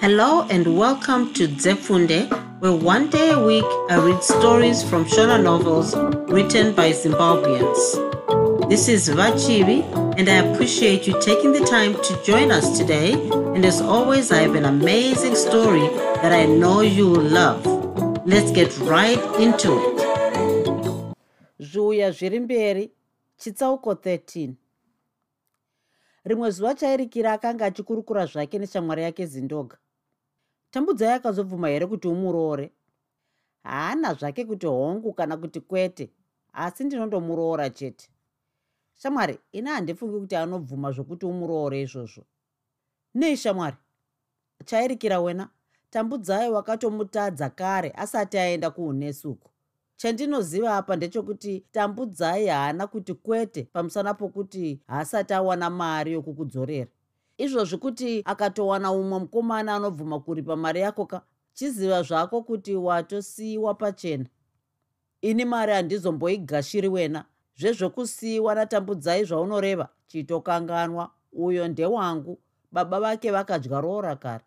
Hello and welcome to Zefunde, where one day a week I read stories from Shona novels written by Zimbabweans. This is Vachivi, and I appreciate you taking the time to join us today. And as always, I have an amazing story that I know you will love. Let's get right into it. zvuya zviri mberi chitsauko 13 rimwe zuva chairikira akanga achikurukura zvake neshamwari yake zindoga tambudzai akazobvuma here kuti umuroore? Haana zvake kuti hongu kana kuti kwete asi ndinondomuroora chete. Shamwari ina handifungi kuti anobvuma zvokuti umuroore izvozvo. Nei shamwari? Chairikira wena. Tambudzai wakatomutadza kare asati aenda kuunesuku chandinoziva apa ndechekuti tambudzai haana kuti kwete pamusana pokuti haasati awana mari yokukudzorera izvozvi kuti akatowana umwe mukomana anobvuma kuripa mari yako ka chiziva zvako kuti watosiyiwa pachena? Ini mari handizomboigashiri wena. Zvezvokusiyiwa natambudzai zvaunoreva. Chitokanganwa uyo ndewangu baba vake vakadya roora kare.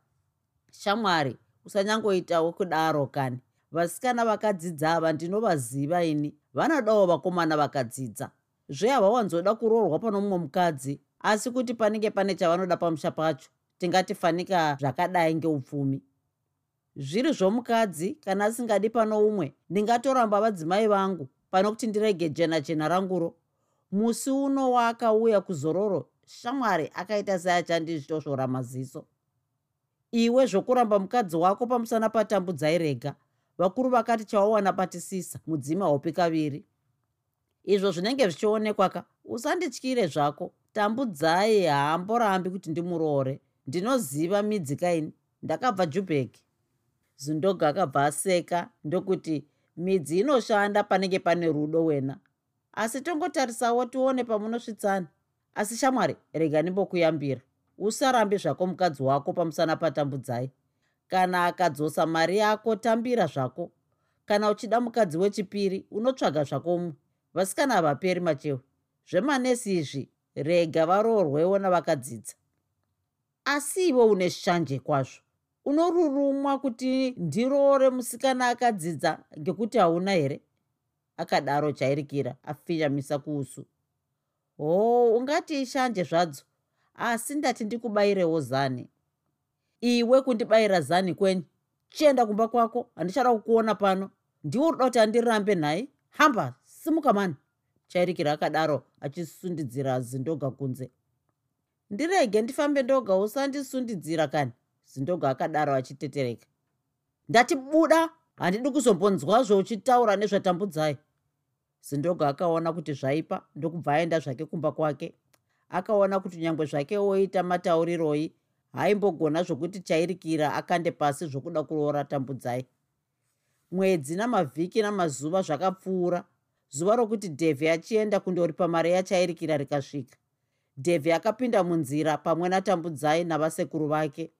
Shamwari usanyangoitawo kudaro kani. Vasikana vakadzidza ava ndinovaziva ini. Vanodawo vakomana vakadzidza. Zvehavawanzoda kuroorwa pano mumwe mukadzi asi kuti panenge pane chavanoda pamusha pacho tingatifanika zvakadai ngeupfumi. Zviri zvomukadzi kana asingadi pano umwe ndingatoramba vadzimai vangu pano kuti ndirege jena jena ranguro. Musi uno waakauya kuzororo shamwari akaita seachandizvitoshora maziso. Iwe zvokuramba mukadzi wako pamusana patambudzai rega vakuru vakati chawawana patisisa mudzima hopi kaviri. Izvo zvinenge zvichionekwa ka usandityire zvako tambudzai haamborambi kuti ndimuroore. Ndinoziva midzi kaini? Ndakabva jubek zindoga akabva aseka ndokuti midzi inoshanda panenge pane rudo wena. Asi tongotarisawo tione pamunosvitsana. Asi shamwari rega nimbokuyambira. Usarambe zvako mukadzi wako pamusana patambudzai. Kana akadzosa mari yako tambira zvako. Kana uchida mukadzi wechipiri unotsvaga zvakomwe vasikana havaperi machewe. Zvemanesi izvi rega varoorwewo navakadzidza. Asi iwe une shanje kwazvo. Unorurumwa kuti ndiroore musikana akadzidza ngekuti hauna here? Akadaro chairikira afinyamisa kuusu. Hoo ungati ishanje zvadzo asi ndati ndikubayirewo zani. Iwe kundibayira zani kweni chienda kumba kwako handichada kukuona pano. Ndiwo uroda kuti andirambe nhai hamba simuka mani chairikira akadaro achisundidzira zindoga kunze. Ndirege ndifambe ndoga usandisundidzira kani? Zindoga akadaro achitetereka. Ndati buda handidi kuzombonzwazvo uchitaura nezvatambudzai. Zindoga akaona kuti zvaipa ndokubva aenda zvake kumba kwake. Akaona kuti nyange zvake oita matauriroi haimbogona zvokuti chairikira akande pasi zvokuda kuroora tambudzai. Mwedzi namavhiki namazuva zvakapfuura zuva rokuti dhevhi achienda kundoripa mari yachairikira rikasvika. Dhevhi akapinda munzira pamwe natambudzai navasekuru vake.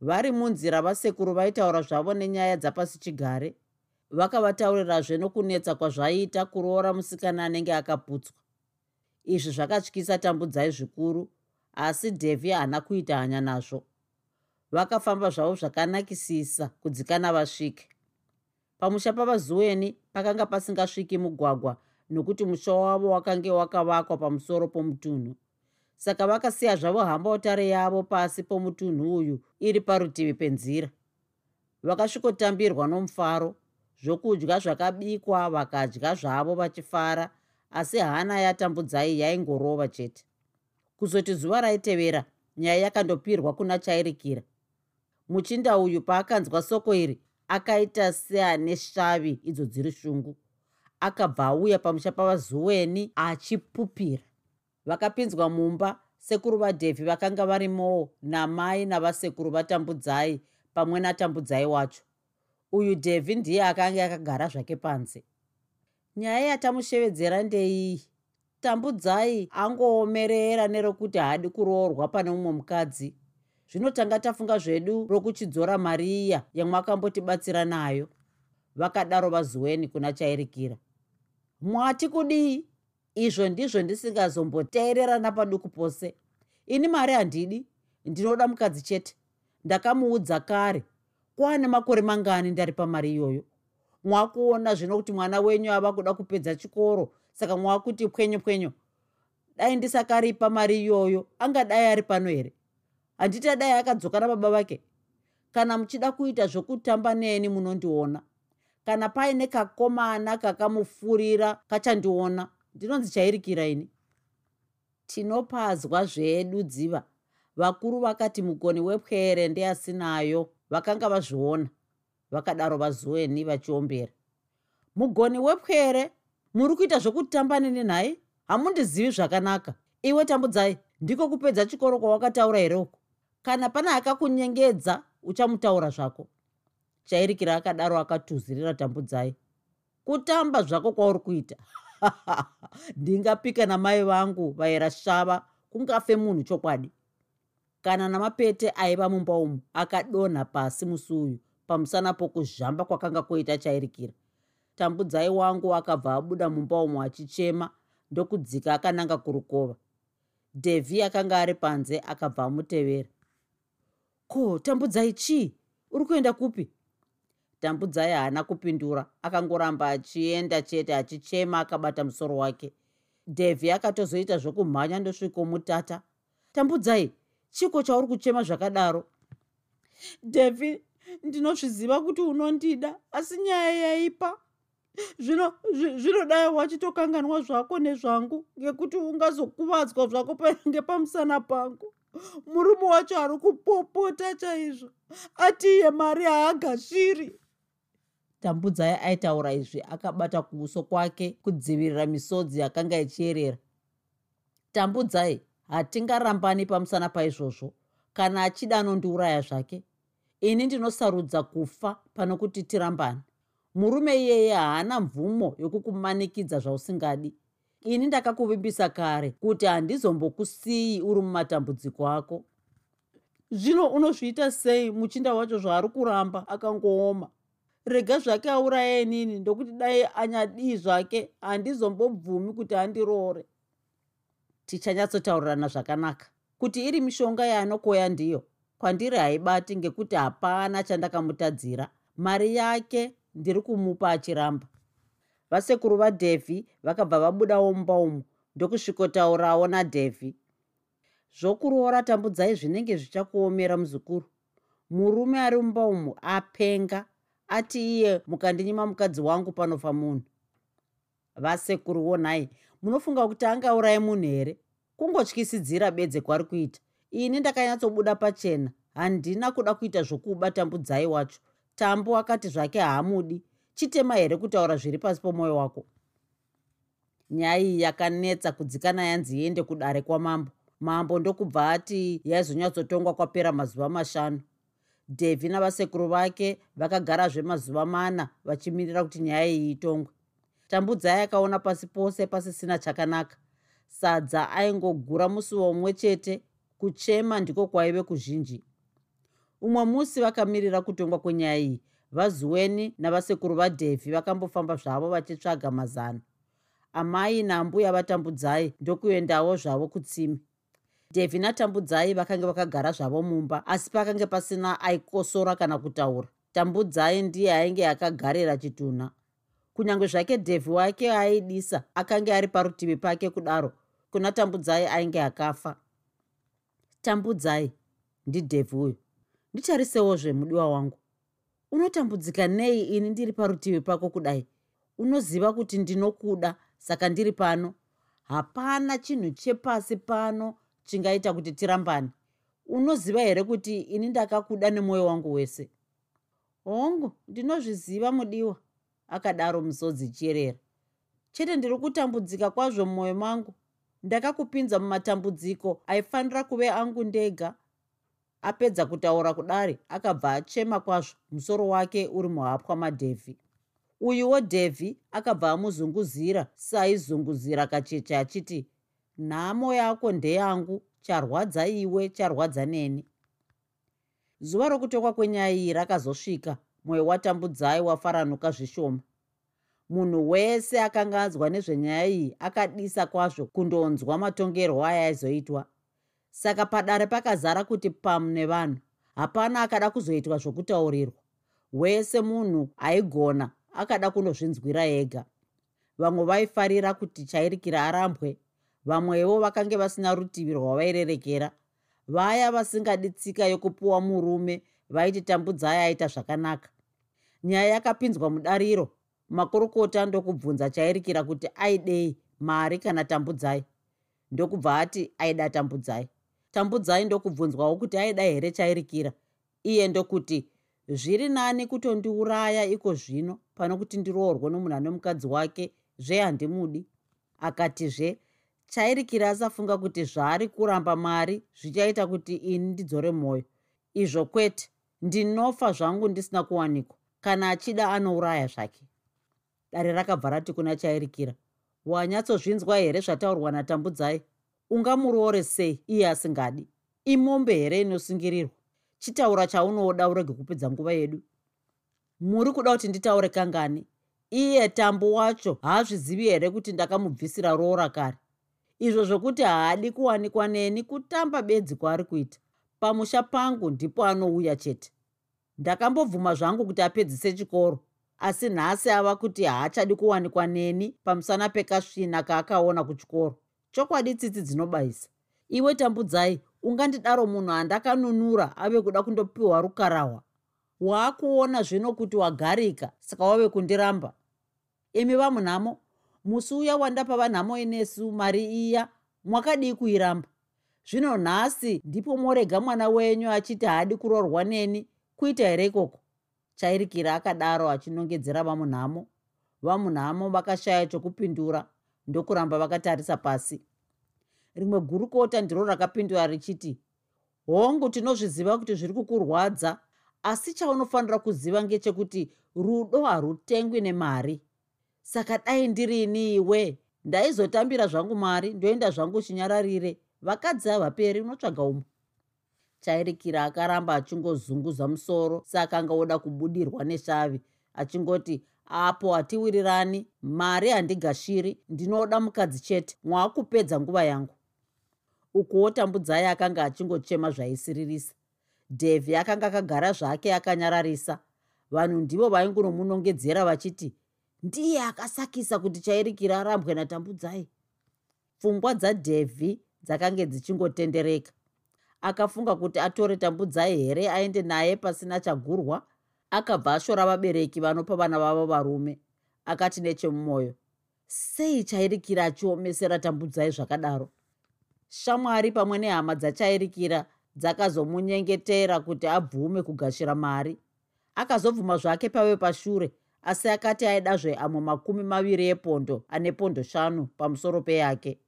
Vari munzira vasekuru vaitaura zvavo nenyaya dzapasi chigare. Vakavataurirazve nokunetsa kwazvaiita kuroora musikana anenge akaputswa. Izvi zvakatyisa tambudzai zvikuru asi dhevhi haana kuita hanya nazvo. Vakafamba zvavo zvakanakisisa kudzikana vasvike pamusha pavazuweni pakanga pasingasviki mugwagwa nokuti musha wavo wakange wakavakwa pamusoro pomutunhu. Saka vakasiya zvavo hambautare yavo pasi pomutunhu uyu iri parutivi penzira. Vakasvikotambirwa nomufaro zvokudya zvakabikwa vakadya zvavo vachifara asi hana yatambudzai yaingorova chete. Kuzoti zuva raitevera nyaya yakandopirwa kuna chairikira. Muchinda uyu paakanzwa soko iri akaita seane svavi idzo dziri shungu. Akabva auya pamusha pavazuweni achipupira. Vakapinzwa mumba sekuru vadhevhi vakanga varimowo namai navasekuru vatambudzai pamwe natambudzai wacho. Uyu dhevhi ndiye akanga akagara zvake panze. Nyaya yatamushevedzera ndeiyi tambudzai angoomerera nerokuti haadi kuroorwa pane mumwe mukadzi zvino tanga tafunga zvedu rokuchidzora mari iya yamwakambotibatsira nayo. Vakadaro vazuweni kuna chairikira. Mwati kudii? Izvo ndizvo ndisingazomboteerera napaduku pose. Ini mari handidi ndinoda mukadzi chete. Ndakamuudza kare. Kwaane makore mangani ndari pamari iyoyo. Mwakuona zvino kuti mwana wenyu ava kuda kupedza chikoro saka mwakuti pwenyu pwenyu dai ndisakaripa mari iyoyo angadai ari pano here handiti adai akadzoka nababa vake. Kana muchida kuita zvokutamba neni munondiona. Kana paine kakomana kakamufurira kachandiona. Ndinonzi chairikira ini. Tinopazwa zvedu dziva. Vakuru vakati mugoni wepwere ndeasinayo vakanga vazviona. Vakadaro vazuweni vachiombera. Mugoni wepwere muri kuita zvokutamba neni nhai? Hamundizivi zvakanaka. Iwe tambudzai ndiko kupedza chikoro kwawakataura here uko kana pane akakunyengedza uchamutaura zvako. Chairikira akadaro akatuzirira tambudzai kutamba zvako kwauri kuita ndingapika namai vangu vaira svava kungafe munhu chokwadi. Kana namapete aiva mumba umu akadonha pasi musi uyu pamusana pokuzhamba kwakanga kuita chairikira. Tambudzai wangu akabva abuda mumba umu achichema ndokudzika akananga kurukova. Devhi akanga ari panze akabva amutevera ko tambudzai chii uri kuenda kupi? Tambudzai haana kupindura. Akangoramba achienda chete achichema akabata musoro wake. Devhi akatozoita zvokumhanya ndosvikomutata tambudzai chiko chauri kuchema zvakadaro? Devhi ndinozviziva kuti unondida asi nyaya yaipa. Zvino zvinodai wachitokanganwa zvako nezvangu ngekuti ungazokuvadzwa zvako panenge pamusana pangu murume wacho ari kupopota chaizvo atiye mari haagashiri tambudzai aitaura izvi akabata kuuso kwake kudzivirira misodzi yakanga ichiyerera. Tambudzai hatingarambani pamusana paizvozvo. Kana achida anondiuraya zvake ini ndinosarudza kufa pano kuti tirambani murume iyeye haana mvumo yokukumanikidza zvausingadi ini ndakakuvimbisa kare kuti handizombokusiyi uri mumatambudziko ako. Zvino unozviita sei muchinda wacho zvaari kuramba akangooma? Rega zvake auraya inini ndokuti dai anyadii zvake handizombobvumi kuti andiroore tichanyatsotaurana zvakanaka. Kuti iri mishonga yaanokoya ndiyo kwandiri haibati ngekuti hapana chandakamutadzira mari yake ndiri kumupa achiramba vasekuru vadhevhi vakabva vabudawo mumba umu ndokusvikotaurawo nadhevhi zvokuroora tambudzai zvinenge zvichakuomera muzukuru. Murume ari mumba umu apenga ati iye mukandinyima mukadzi wangu panofa munhu. Vasekuruwo nhai munofunga kuti angaurai munhu here? Kungotyisidzira bedze kwari kuita. Ini ndakanyatsobuda pachena. Handina kuda kuita zvokuba tambudzai wacho. Tambo akati zvake haamudi chitema here kutaura zviri pasi pomwoyo wako? Nyaya iyi yakanetsa kudzikana yanzi iende kudare kwamambo. Mambo ndokubva ati yaizonyatsotongwa kwapera mazuva mashanu. Dhevhi navasekuru vake vakagarazve mazuva mana vachimirira kuti nyaya iyi itongwe. Tambudzai akaona pasi pose pasisina chakanaka. Sadza aingogura musi womwe chete kuchema ndiko kwaive kuzhinji. Umwe musi vakamirira kutongwa kwenyaya iyi vazuweni navasekuru vadhevhi vakambofamba zvavo vachitsvaga mazano. Amai nambuya vatambudzai ndokuendawo zvavo kutsimi dhevhi natambudzai vakanga vakagara zvavo mumba asi pakange pasina aikosora kana kutaura. Tambudzai ndiye ainge akagarira chitunha kunyange zvake dhevhi wake aidisa akanga ari parutivi pake kudaro kuna tambudzai ainge akafa. Tambudzai ndidhevhi uyo nditarisewozve mudiwa wangu unotambudzika nei ini ndiri parutivi pako kudai? Unoziva kuti ndinokuda saka ndiri pano. Hapana chinhu chepasi pano chingaita kuti tirambani unoziva here kuti ini ndakakuda nemwoyo wangu wese? Hongu ndinozviziva mudiwa akadaro musodzi chierera chete ndiri kutambudzika kwazvo mumwoyo mangu. Ndakakupinza mumatambudziko aifanira kuve angu ndega apedza kutaura kudare akabva achema kwazvo musoro wake uri muhapwa madhevhi uyuwo dhevhi akabva amuzunguzira saaizunguzira kacheche achiti nhamo yako ndeyangu charwadza iwe charwadza neni. Zuva rokutokwa kwenyaya iyi rakazosvika mwoyo watambudzai wafaranuka zvishoma. Munhu wese akanga anzwa nezvenyaya iyi akadisa kwazvo kundonzwa matongerwo ayaizoitwa saka padare pakazara kuti pamu nevanhu hapana akada kuzoitwa zvokutaurirwa. Wese munhu aigona akada kundozvinzwira ega. Vamwe vaifarira kuti chairikira arambwe vamwewo vakange vasina rutivi rwavairerekera. Vaya vasingadi tsika yokupiwa murume vaiti tambudzai aita zvakanaka. Nyaya yakapinzwa mudariro makurukota ndokubvunza chairikira kuti aidei mari kana tambudzai. Ndokubva ati aida tambudzai tambudzai ndokubvunzwawo kuti aida here chairikira. Iye ndokuti zviri nani kutondiuraya iko zvino pano kuti ndiroorwe nomunhu ane mukadzi wake zvehandimudi akatizve chairikira asafunga kuti zvaari kuramba mari zvichaita kuti ini ndidzore mwoyo. Izvo kwete ndinofa zvangu ndisina kuwanikwa. Kana achida anouraya zvake. Dare rakabva rati kuna chairikira wanyatsozvinzwa here zvataurwa natambudzai ungamuroore sei? Iye asingadi. Imombe here inosungirirwa chitaura chaunoda urege kupedza nguva yedu. Muri kuda kuti nditaure kangani? Iye tambo wacho haazvizivi here kuti ndakamubvisira roora kare? Izvo zvokuti haadi kuwanikwa neni kutamba bedzi kwaari kuita. Pamusha pangu ndipo anouya chete. Ndakambobvuma zvangu kuti apedzise chikoro asi nhasi ava kuti haachadi kuwanikwa neni pamusana pekasvina kaakaona kuchikoro chokwadi tsitsi dzinobayisa iwe tambudzai ungandidaro munhu andakanunura ave kuda kundopiwa rukarahwa. Waakuona zvino kuti wagarika saka wave kundiramba. Imi vamunhamo musi uya wandapa vanhamo inesu mari iya mwakadii kuiramba? Zvino nhasi ndipo morega mwana wenyu achiti haadi kuroorwa neni kuita here ikoko? Chairikira akadaro achinongedzera vamunhamo. Vamunhamo vakashaya chokupindura ndokuramba vakatarisa pasi. Rimwe gurukota ndiro rakapindura richiti hongu tinozviziva kuti zviri kukurwadza asi chaunofanira kuziva ngechekuti rudo harutengwi nemari. Saka dai ndirini iwe ndaizotambira zvangu mari ndoenda zvangu chinyararire vakadzi havaperi unotsvaga umo chairikira akaramba achingozunguza musoro seakanga oda kubudirwa neshavi achingoti apo hatiwirirani mari handigashiri ndinoda mukadzi chete mwaakupedza nguva yangu. Ukuwo tambudzai akanga achingochema zvaisiririsa. Dhevhi akanga akagara zvake akanyararisa. Vanhu ndivo vaingunomunongedzera vachiti ndiye akasakisa kuti chairikira arambwe natambudzai. Pfungwa dzadhevhi dzakange dzichingotendereka. Akafunga kuti atore tambudzai here aende naye pasina chagurwa akabva ashora vabereki vanopa vana vavo varume. Akati nechemumwoyo sei chairikira achiomesera tambudzai zvakadaro? Shamwari pamwe nehama dzachairikira dzakazomunyengetera kuti abvume kugashira mari. Akazobvuma zvake pave pashure asi akati aidazve amwe makumi maviri epondo ane pondo shanu pamusoro peyake.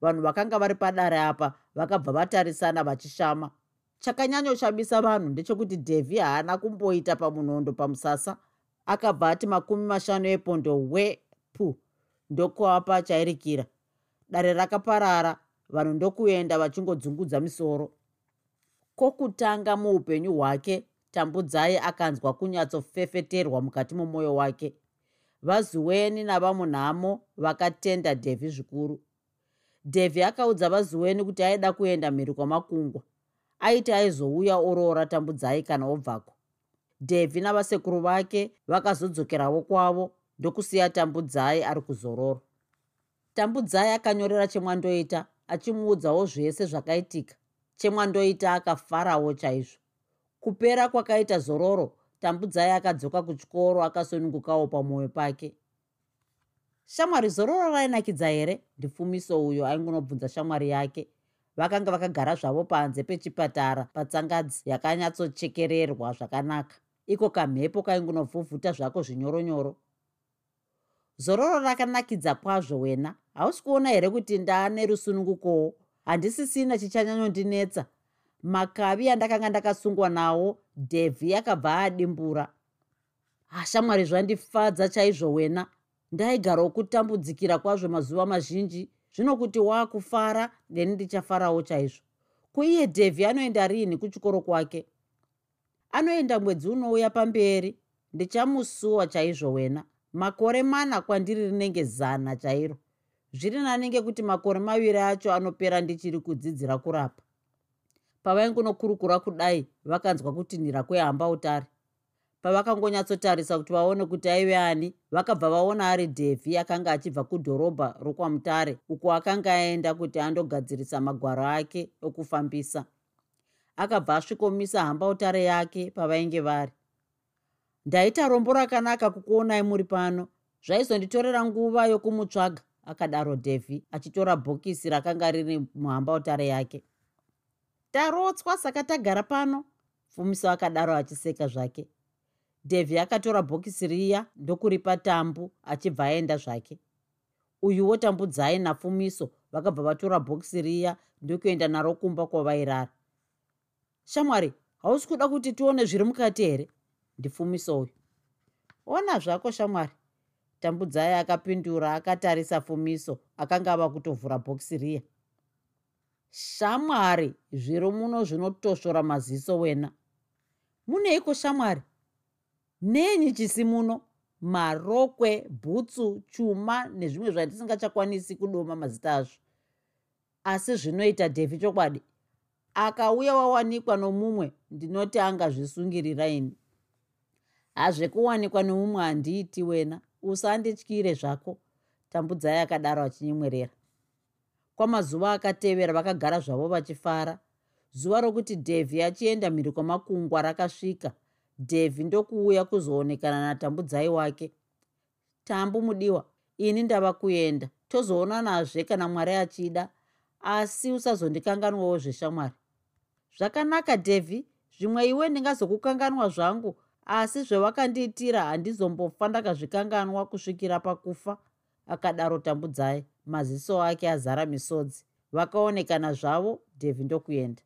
Vanhu vakanga vari padare apa vakabva vatarisana vachishama chakanyanyoshamisa vanhu ndechekuti dhevhi haana kumboita pamunondo pamusasa. Akabva ati makumi mashanu epondo we pu ndokuapa chairikira. Dare rakaparara vanhu ndokuenda vachingodzungudza misoro. Kwokutanga muupenyu hwake tambudzai akanzwa kunyatsofefeterwa mukati momwoyo wake. Vazuweni navamunhamo vakatenda dhevhi zvikuru. Dhevhi akaudza vazuweni kuti aida kuenda mhiri kwamakungwa aiti aizouya oroora tambudzai kana obvako. Dhevhi navasekuru vake vakazodzokerawo kwavo ndokusiya tambudzai ari kuzororo tambudzai akanyorera chemwandoita achimuudzawo zvese zvakaitika. Chemwandoita akafarawo chaizvo. Kupera kwakaita zororo tambudzai akadzoka kuchikoro akasunungukawo pamwoyo pake. Shamwari zororo rainakidza here? Ndipfumiso uyo aingunobvunza shamwari yake vakanga vakagara zvavo panze pechipatara patsangadzi yakanyatsochekererwa zvakanaka. Iko kamhepo kaingunovhuvhuta zvako zvinyoronyoro. Zororo rakanakidza kwazvo wena. Hausi kuona here kuti ndaane rusunungukowo? Handisisina chichanyanyondinetsa. Makavi andakanga ndakasungwa nawo dhevhi akabva adimbura hashamwari zvandifadza chaizvo wena. Ndaigarawo kutambudzikira kwazvo mazuva mazhinji zvino kuti waakufara neni ndichafarawo chaizvo. Kuiye dhevhi anoenda riini kuchikoro kwake? Anoenda mwedzi unouya pamberi ndichamusuwa chaizvo wena. Makore mana kwandiri rinenge zana chairo. Zviri nani ngekuti makore maviri acho anopera ndichiri kudzidzira kurapa. Pavaingonokurukura kudai vakanzwa kutinhira kwehamba utare pavakangonyatsotarisa kuti vaone kuti aive ani vakabva vaona ari dhevhi akanga achibva kudhorobha rokwamutare uko akanga aenda kuti andogadzirisa magwaro ake okufambisa. Akabva asvikomisa hamba utare yake pavainge vari. Ndaita rombo rakanaka kukuonai muri pano. Zvaizonditorera nguva yokumutsvaga akadaro dhevhi achitora bhokisi rakanga riri muhamba utare yake. Tarotswa saka tagara pano fumiso akadaro achiseka zvake dhevhi akatora bhokisi riya ndokuripa tambu achibva aenda zvake. Uyuwo tambudzai nafumiso vakabva vatora bhokisi riya ndokuenda naro kumba kwavairara. Shamwari hausi kuda kuti tione zviri mukati here? Ndifumiso uyu. Ona zvako shamwari. Tambudzai akapindura akatarisa fumiso akanga ava kutovhura bhokisi riya. Shamwari zviri muno zvinotosvora maziso wena. Muneiko shamwari nenyi chisi muno marokwe bhutsu chuma nezvimwe zvandisingachakwanisi kudoma mazita azvo. Asi zvinoita dhevhi chokwadi akauya wawanikwa nomumwe ndinoti angazvisungirira ini. Hazvekuwanikwa nomumwe handiiti wena usandityire zvako tambudzai akadaro achinyemwerera. Kwamazuva akatevera vakagara zvavo vachifara zuva rokuti dhevhi achienda mhiri kwamakungwa rakasvika dhevhi ndokuuya kuzoonekana natambudzai wake. Tambu mudiwa ini ndava kuenda tozoonanazve kana mwari achida asi usazondikanganwawo zveshamwari zvakanaka dhevhi zvimwe iwe ndingazokukanganwa zvangu asi zvewakandiitira handizombofa ndakazvikanganwa kusvikira pakufa akadaro tambudzai maziso ake azara misodzi. Vakaonekana zvavo dhevhi ndokuenda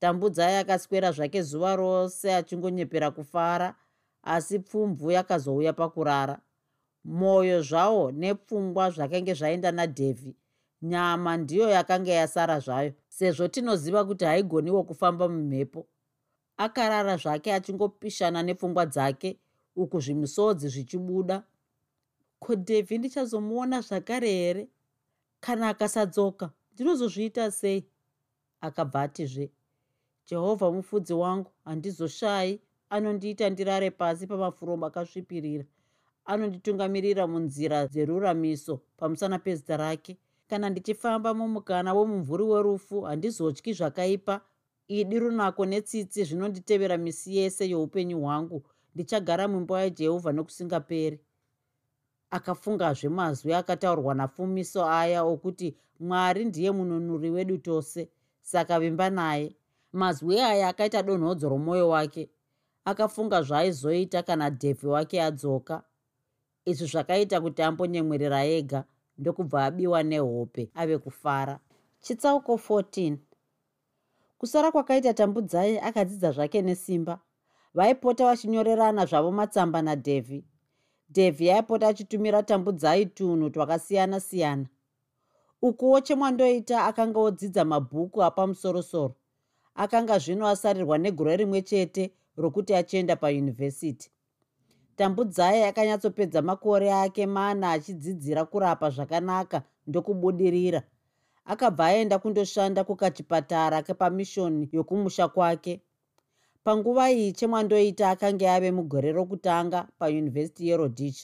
tambudzai akaswera zvake zuva rose achingonyepera kufara asi pfumvu yakazouya pakurara. Mwoyo zvawo nepfungwa zvakange zvaenda nadhevhi nyama ndiyo yakanga yasara zvayo sezvo tinoziva kuti haigoniwo kufamba mumhepo. Akarara zvake achingopishana nepfungwa dzake uku zvimusodzi zvichibuda. Ko dhevhi ndichazomuona zvakare here? Kana akasadzoka ndinozozviita sei? Akabva atizve jehovha mufudzi wangu handizoshayi anondiita ndirare pasi pamafuro akasvipirira anonditungamirira munzira dzeruramiso pamusana pezita rake. Kana ndichifamba mumukana womumvuri werufu handizotyi zvakaipa. Idi runako netsitsi zvinonditevera misi yese youpenyu hwangu. Ndichagara mumba yajehovha nokusingaperi. Akafungazve mazwi akataurwa nafumiso aya okuti mwari ndiye mununuri wedu tose. Saka vimba naye mazwi aya akaita donhodzo romwoyo wake akafunga zvaaizoita kana dhevhi wake adzoka. Izvi zvakaita kuti ambonyemwerera ega ndokubva abiwa nehope ave kufara. Chitsauko 14 kusara kwakaita tambudzai akadzidza zvake nesimba vaipota vachinyorerana zvavo matsamba nadhevhi dhevhi aipota achitumira tambudzai tunhu twakasiyana-siyana. Ukuwo chemwandoita akanga odzidza mabhuku apamusorosoro akanga zvino asarirwa negore rimwe chete rokuti achienda payunivhesiti. Tambudzai akanyatsopedza makore ake mana achidzidzira kurapa zvakanaka ndokubudirira. Akabva aenda kundoshanda kukachipatara kepamishoni yokumusha kwake. Panguva iyi chemwandoita akanga ave mugore rokutanga payunivhesiti yerodich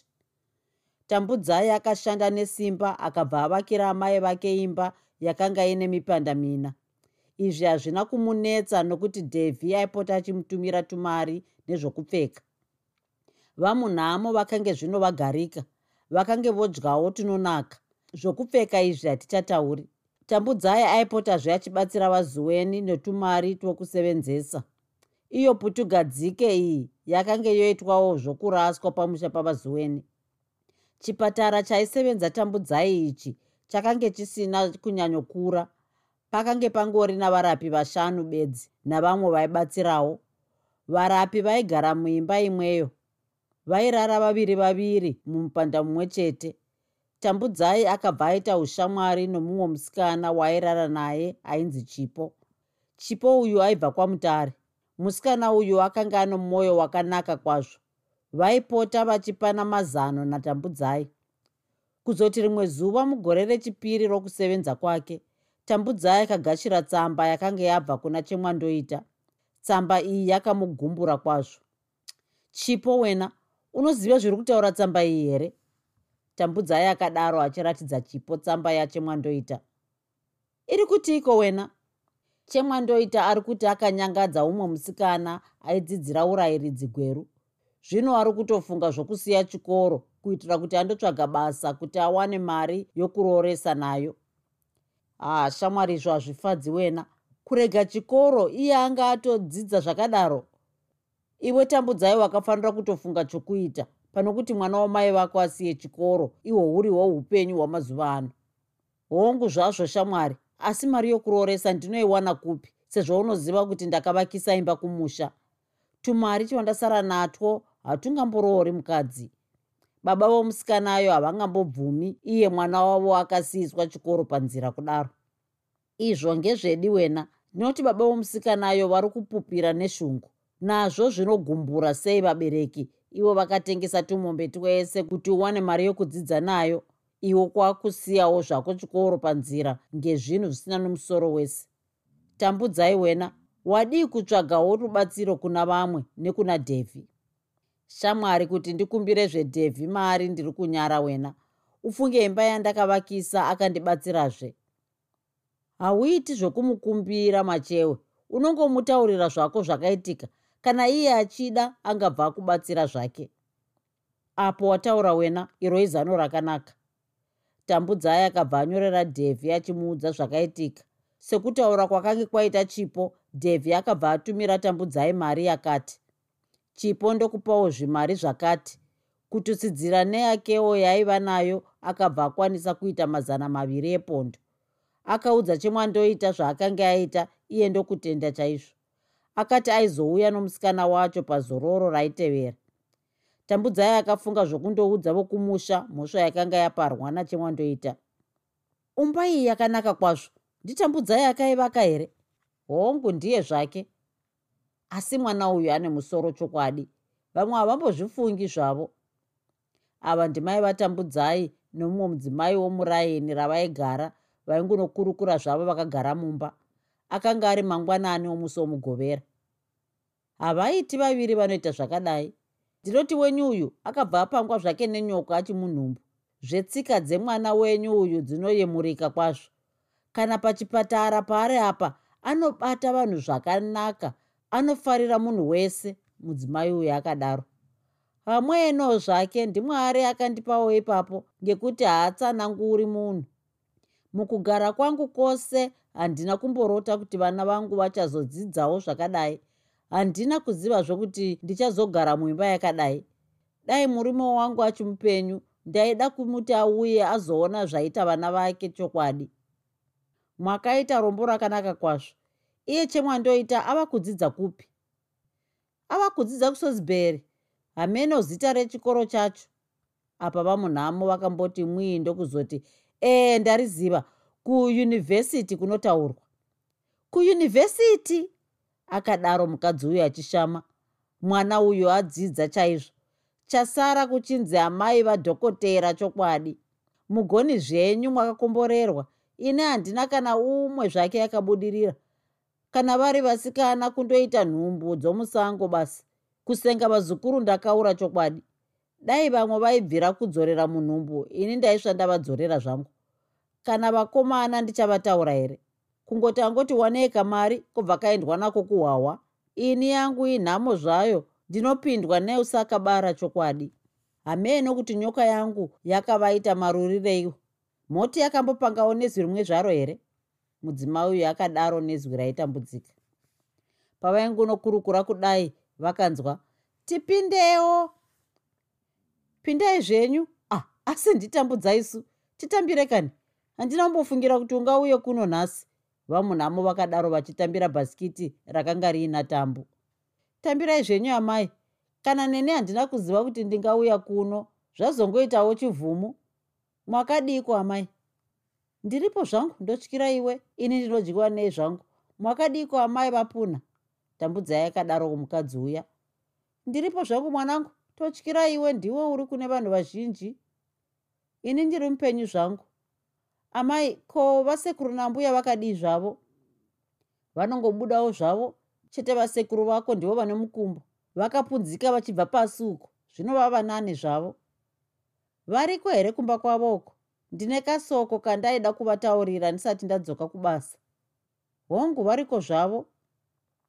tambudzai akashanda nesimba akabva avakira amai vake imba yakanga ine mipanda mina izvi hazvina kumunetsa nokuti dhevhi aipota achimutumira tumari nezvokupfeka. Vamunhamo vakange zvino vagarika vakange vodyawo tunonaka zvokupfeka izvi hatichatauri tambudzai aipotazve achibatsira vazuweni netumari twokusevenzesa. Iyo putugadzike iyi yakanga yoitwawo zvokuraswa pamusha pavazuweni. Chipatara chaisevenza tambudzai ichi chakange chisina kunyanyokura pakange pangori navarapi vashanu bedzi navamwe vaibatsirawo varapi vaigara muimba imweyo. Vairara vaviri vaviri mumupanda mumwe chete. Tambudzai akabva aita ushamwari nomumwe musikana waairara naye ainzi chipo. Chipo uyu aibva kwamutare. Musikana uyu akanga ano mwoyo wakanaka kwazvo. Vaipota vachipana mazano natambudzai. Kuzoti rimwe zuva mugore rechipiri rokusevenza kwake tambudzai akagashira tsamba yakanga yabva kuna chemwandoita. Tsamba iyi yakamugumbura kwazvo. Chipo wena unoziva zviri kutaura tsamba iyi here? Tambudzai akadaro achiratidza chipo tsamba yachemwandoita. Iri kutiiko wena? Chemwandoita ari kuti akanyangadza umwe musikana aidzidzira urayiridzi gweru. Zvino ari kutofunga zvokusiya chikoro kuitira kuti andotsvaga basa kuti awane mari yokurooresa nayo haa shamwari izvo hazvifadzi wena. Kurega chikoro iye anga atodzidza zvakadaro. Iwe tambudzai wakafanira kutofunga chokuita pano kuti mwana wamai vako asiye chikoro ihwo huriwo upenyu hwamazuva ano. Hongu zvazvo shamwari asi mari yokurooresa ndinoiwana kupi sezvo unoziva kuti ndakavakisa imba kumusha? Tumari twandasara natwo hatungamboroori mukadzi baba vomusikanayo havangambobvumi iye mwana wavo akasiyiswa chikoro panzira kudaro. Izvo ngezvedi wena ndinoti baba vomusikanayo vari kupupira neshungu nazvo zvinogumbura sei vabereki? Ivo vakatengesa tumombe twese kuti uwane mari yokudzidza nayo iwo kwakusiyawo zvako chikoro panzira ngezvinhu zvisina nomusoro wese. Tambudzai wena wadii kutsvagawo rubatsiro kuna vamwe nekuna dhevhi shamwari kuti ndikumbire zvedhevhi mari ndiri kunyara wena. Ufunge imba yandakavakisa akandibatsirazve. Hauiti zvokumukumbira machewe. Unongomutaurira zvako zvakaitika. Kana iye achida angabva akubatsira zvake. Apo wataura wena iro izano rakanaka. Tambudzai akabva anyorera dhevhi achimuudza zvakaitika. Sekutaura kwakange kwaita chipo dhevhi akabva atumira tambudzai mari yakati chipo ndokupawo zvimari zvakati. Kututsidzira neyakewo yaaiva nayo akabva akwanisa kuita mazana maviri epondo. Akaudza chemwandoita zvaakanga aita iye ndokutenda chaizvo. Akati aizouya nomusikana wacho pazororo raitevera. Tambudzai akafunga zvokundoudza vokumusha mhosva yakanga yaparwa nachemwandoita. Umba iyi yakanaka kwazvo. Nditambudzai akaivaka here? Hongu ndiye zvake asi mwana uyu ane musoro chokwadi. Vamwe havambozvifungi zvavo. Ava ndimai vatambudzai nomumwe mudzimai womuraini ravaigara vaingunokurukura zvavo vakagara mumba. Akanga ari mangwanani womusi womugovera havaiti vaviri vanoita zvakadai. Ndinoti wenyu uyu akabva apangwa zvake nenyoko achimunhumbu zvetsika dzemwana wenyu uyu dzinoyemurika kwazvo. Kana pachipatara paari apa anobata vanhu zvakanaka anofarira munhu wese mudzimai uyu akadaro. Hamweno zvake ndimwari akandipawo ipapo ngekuti haatsananguri munhu. Mukugara kwangu kwose handina kumborota kuti vana vangu vachazodzidzawo zvakadai. Handina kuzivazvo kuti ndichazogara muimba yakadai. Dai murume wangu achimupenyu ndaida kumuti auye azoona zvaita vana vake chokwadi. Mwakaita rombo rakanaka kwazvo iye chemwandoita ava kudzidza kupi? Ava kudzidza kusosbury hameno zita rechikoro chacho. Apa vamunhamo vakamboti mwii ndokuzoti ee ndariziva kuyunivhesiti kunotaurwa. Kuyunivhesiti? Akadaro mukadzi uyu achishama. Mwana uyu adzidza chaizvo. Chasara kuchinzi amai vadhokotera chokwadi. Mugoni zvenyu mwakakomborerwa. Ine handina kana umwe zvake yakabudirira kana vari vasikana kundoita nhumbu dzomusango basi kusenga vazukuru ndakaura chokwadi. Dai vamwe vaibvira kudzorera munhumbu ini ndaisva ndavadzorera zvangu. Kana vakomana ndichavataura here? Kungoti angoti waneka mari kubva kaendwa nako kuhwahwa? Ini yangu inhamo zvayo ndinopindwa neusakabara chokwadi. Hameno kuti nyoka yangu yakavaita marurireiwo. Moti yakambopangawo nezwi rimwe zvaro here mudzimai uyu akadaro nezwi raitambudzika. Pavaingunokurukura kudai vakanzwa tipindewo. Pindai zvenyu? Ah asi nditambudzaisu titambire kani? Handina kumbofungira kuti ungauye kuno nhasi. Vamunhamo vakadaro vachitambira bhasikiti rakanga riina tambo. Tambirai zvenyu amai. Kana neni handina kuziva kuti ndingauya kuno zvazongoitawo chivhumu? Mwakadiko amai ndiripo zvangu ndotyira iwe ini ndinodyiwa nei zvangu. Mwakadiko amai vapuna? Tambudzai akadaro kumukadzi uya. Ndiripo zvangu mwanangu totyira iwe ndiwe uri kune vanhu vazhinji. Ini ndiri mupenyu zvangu. Amai ko vasekuru nambuya vakadii zvavo? Vanongobudawo zvavo? Chete vasekuru vako ndivo vane mukumbo. Vakapunzika vachibva pasi uko. Zvinovava nani zvavo. Variko here kumba kwavoko ndine kasoko kandaida kuvataurira ndisati ndadzoka kubasa. Hongu variko zvavo?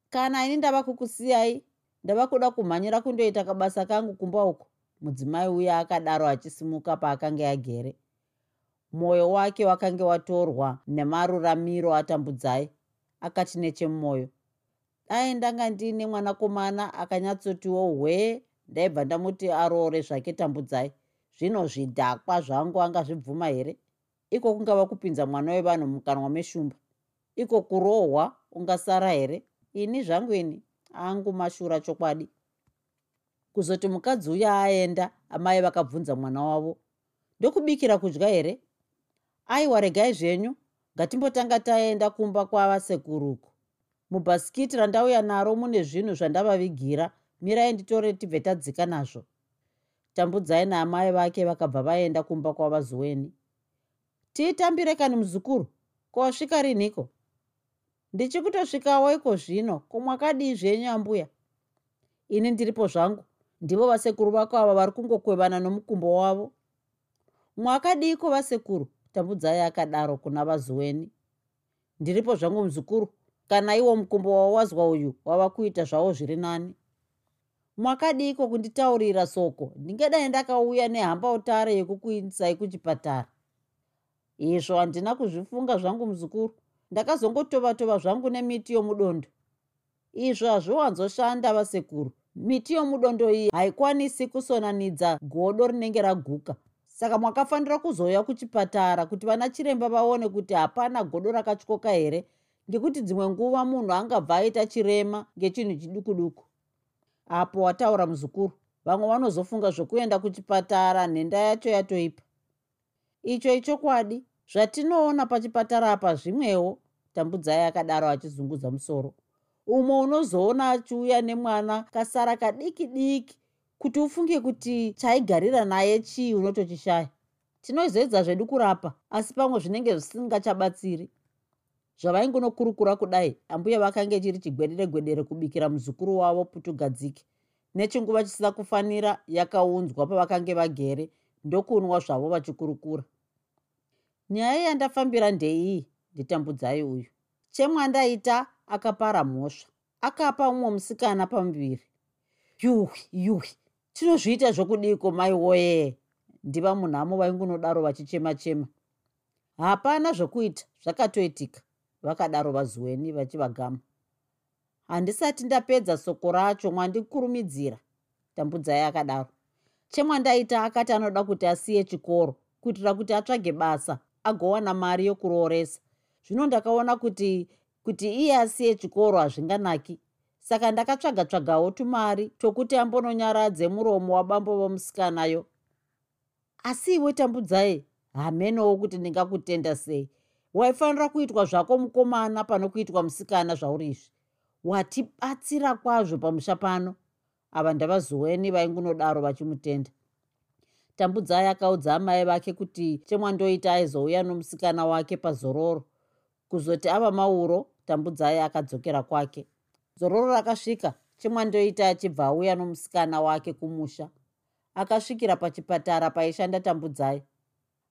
Kana ini ndava kukusiyai ndava kuda kumhanyira kundoita kabasa kangu kumba uko? Mudzimai uya akadaro achisimuka paakanga agere. Mwoyo wake wakange watorwa nemaruramiro atambudzai akati nechemumwoyo dai ndanga ndiine mwanakomana akanyatsotiwo hwee ndaibva ndamuti aroore zvake tambudzai zvino zvidhakwa zvangu angazvibvuma here? Iko kungava kupinza mwana wevanhu mukanwa meshumba? Iko kurohwa ungasara here? Ini zvangu ini angu mashura chokwadi. Kuzoti mukadzi uya aenda amai vakabvunza mwana wavo ndokubikira kudya here? Aiwa regai zvenyu? Ngatimbotanga taenda kumba kwavasekuruku mubhasikiti randauya naro mune zvinhu zvandavavigira mirai nditore tibve tadzika nazvo tambudzai naamai vake vakabva vaenda kumba kwavazuweni. Tiitambire kani muzukuru? Kwasvika rinhiko? Ndichikutosvikawo iko zvino komwakadii zvenyu ambuya? Ini ndiripo zvangu. Ndivo vasekuru vako ava vari kungokwevana nomukumbo wavo. Mwakadiiko vasekuru? Tambudzai akadaro kuna vazuweni. Ndiripo zvangu muzukuru. Kana iwo mukumbo wawazwa uyu wava kuita zvavo zviri nani mwakadiiko kunditaurira soko ndingadai ndakauya nehamba utare yekukuindisai kuchipatara izvo handina kuzvifunga zvangu muzukuru ndakazongotova-tova zvangu nemiti yomudondo izvo hazviwanzoshanda vasekuru miti yomudondo iyi haikwanisi kusonanidza godo rinenge raguka. Saka mwakafanira kuzouya kuchipatara kuti vana chiremba vaone kuti hapana godo rakatyoka here ngekuti dzimwe nguva munhu angabva aita chirema ngechinhu chiduku duku apo wataura muzukuru. Vamwe vanozofunga zvokuenda kuchipatara nhenda yacho yatoipa. Icho ichokwadi zvatinoona pachipatara apa zvimwewo tambudzai akadaro achizungudza musoro. Umwe unozoona achiuya nemwana kasara kadiki diki kuti ufunge kuti chaigarira naye chii unotochishaya. Tinozoedza zvedu kurapa asi pamwe zvinenge zvisingachabatsiri zvavaingonokurukura kudai ambuya vakange chiri chigwedere gwedere kubikira muzukuru wavo putugadzike. Nechinguva chisina kufanira yakaunzwa pavakange vagere ndokunwa zvavo vachikurukura. Nyaya yandafambira ndeiyi? Nditambudzai uyu. Chemwandaita akapara mhosva. Akapa mumwe musikana pamuviri yuhwi yuhwi. Tinozviita zvokudiko? Mai woye! Ndiva munhamo vaingunodaro vachichema chema hapana zvokuita zvakatoitika vakadaro vazuweni vachivagama. Handisati ndapedza soko racho mwandikurumidzira tambudzai akadaro. Chemwandaita akati anoda kuti asiye chikoro kuitira kuti atsvage basa agowana mari yokurooresa. Zvino ndakaona kuti kuti iye asiye chikoro hazvinganaki. Saka ndakatsvaga-tsvagawo tumari tokuti ambononyaradze muromo wabambo vomusikanayo. Asi iwe tambudzai hamenowo kuti ndingakutenda sei waifanira kuitwa zvako mukomana pano kuitwa musikana zvauri izvi? Watibatsira kwazvo pamusha pano. Ava ndavazuweni vaingunodaro vachimutenda. Tambudzai akaudza amai vake kuti chemwandoita aizouya nomusikana wake pazororo. Kuzoti ava mauro tambudzai akadzokera kwake. Zororo rakasvika chemwandoita achibva auya nomusikana wake kumusha. Akasvikira pachipatara paishanda tambudzai.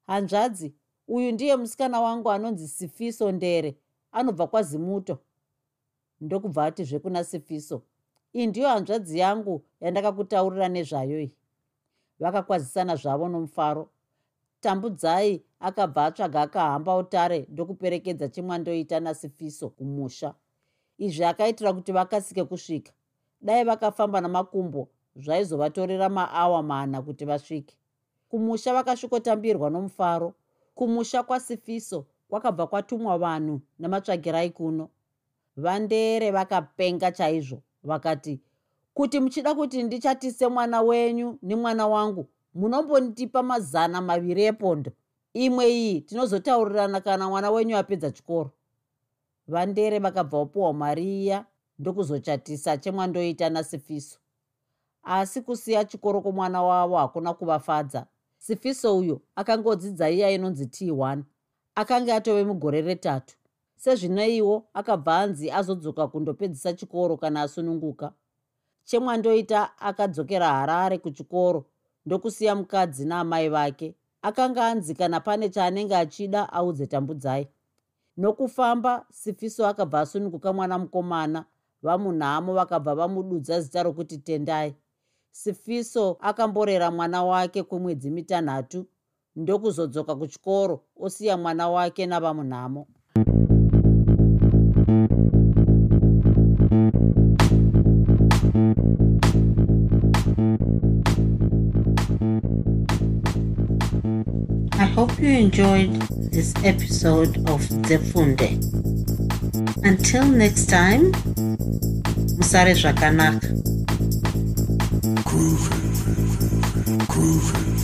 Hanzvadzi uyu ndiye musikana wangu anonzi sifiso ndere anobva kwazimuto. Ndokubva atizve kuna sifiso. Iyi ndiyo hanzvadzi yangu yandakakutaurira nezvayo iyi. Vakakwazisana zvavo nomufaro. Tambudzai akabva atsvaga akahamba utare ndokuperekedza chimwandoita nasifiso kumusha. Izvi akaitira kuti vakasike kusvika. Dai vakafamba namakumbo zvaizovatorera maawa mana kuti vasvike. Kumusha vakasvikotambirwa nomufaro kumusha kwasifiso kwakabva kwatumwa vanhu namatsvagirai kuno. Vandere vakapenga chaizvo vakati kuti muchida kuti ndichatise mwana wenyu nemwana wangu munombondipa mazana maviri epondo. Imwe iyi tinozotaurirana kana mwana wenyu apedza chikoro. Vandere vakabva upiwa mari iya ndokuzochatisa chemwandoita nasifiso. Asi kusiya chikoro kwomwana wavo hakuna kuvafadza sifiso uyo akangodzidza iya inonzi t1 akanga atove mugore retatu. Sezvineiwo akabva anzi azodzoka kundopedzisa chikoro kana asununguka. Chemwandoita akadzokera harare kuchikoro ndokusiya mukadzi naamai vake. Akanga anzi kana pane chaanenge achida audze tambudzai. Nokufamba sifiso akabva asununguka mwana mukomana vamunhamo vakabva vamududza zita rokuti tendai sifiso akamborera mwana wake kwemwedzi mitanhatu ndokuzodzoka kuchikoro osiya mwana wake navamunhamo I hope you enjoyed this episode of Zefunde. Until next time, Musare Zvakanaka. Groove. Groove.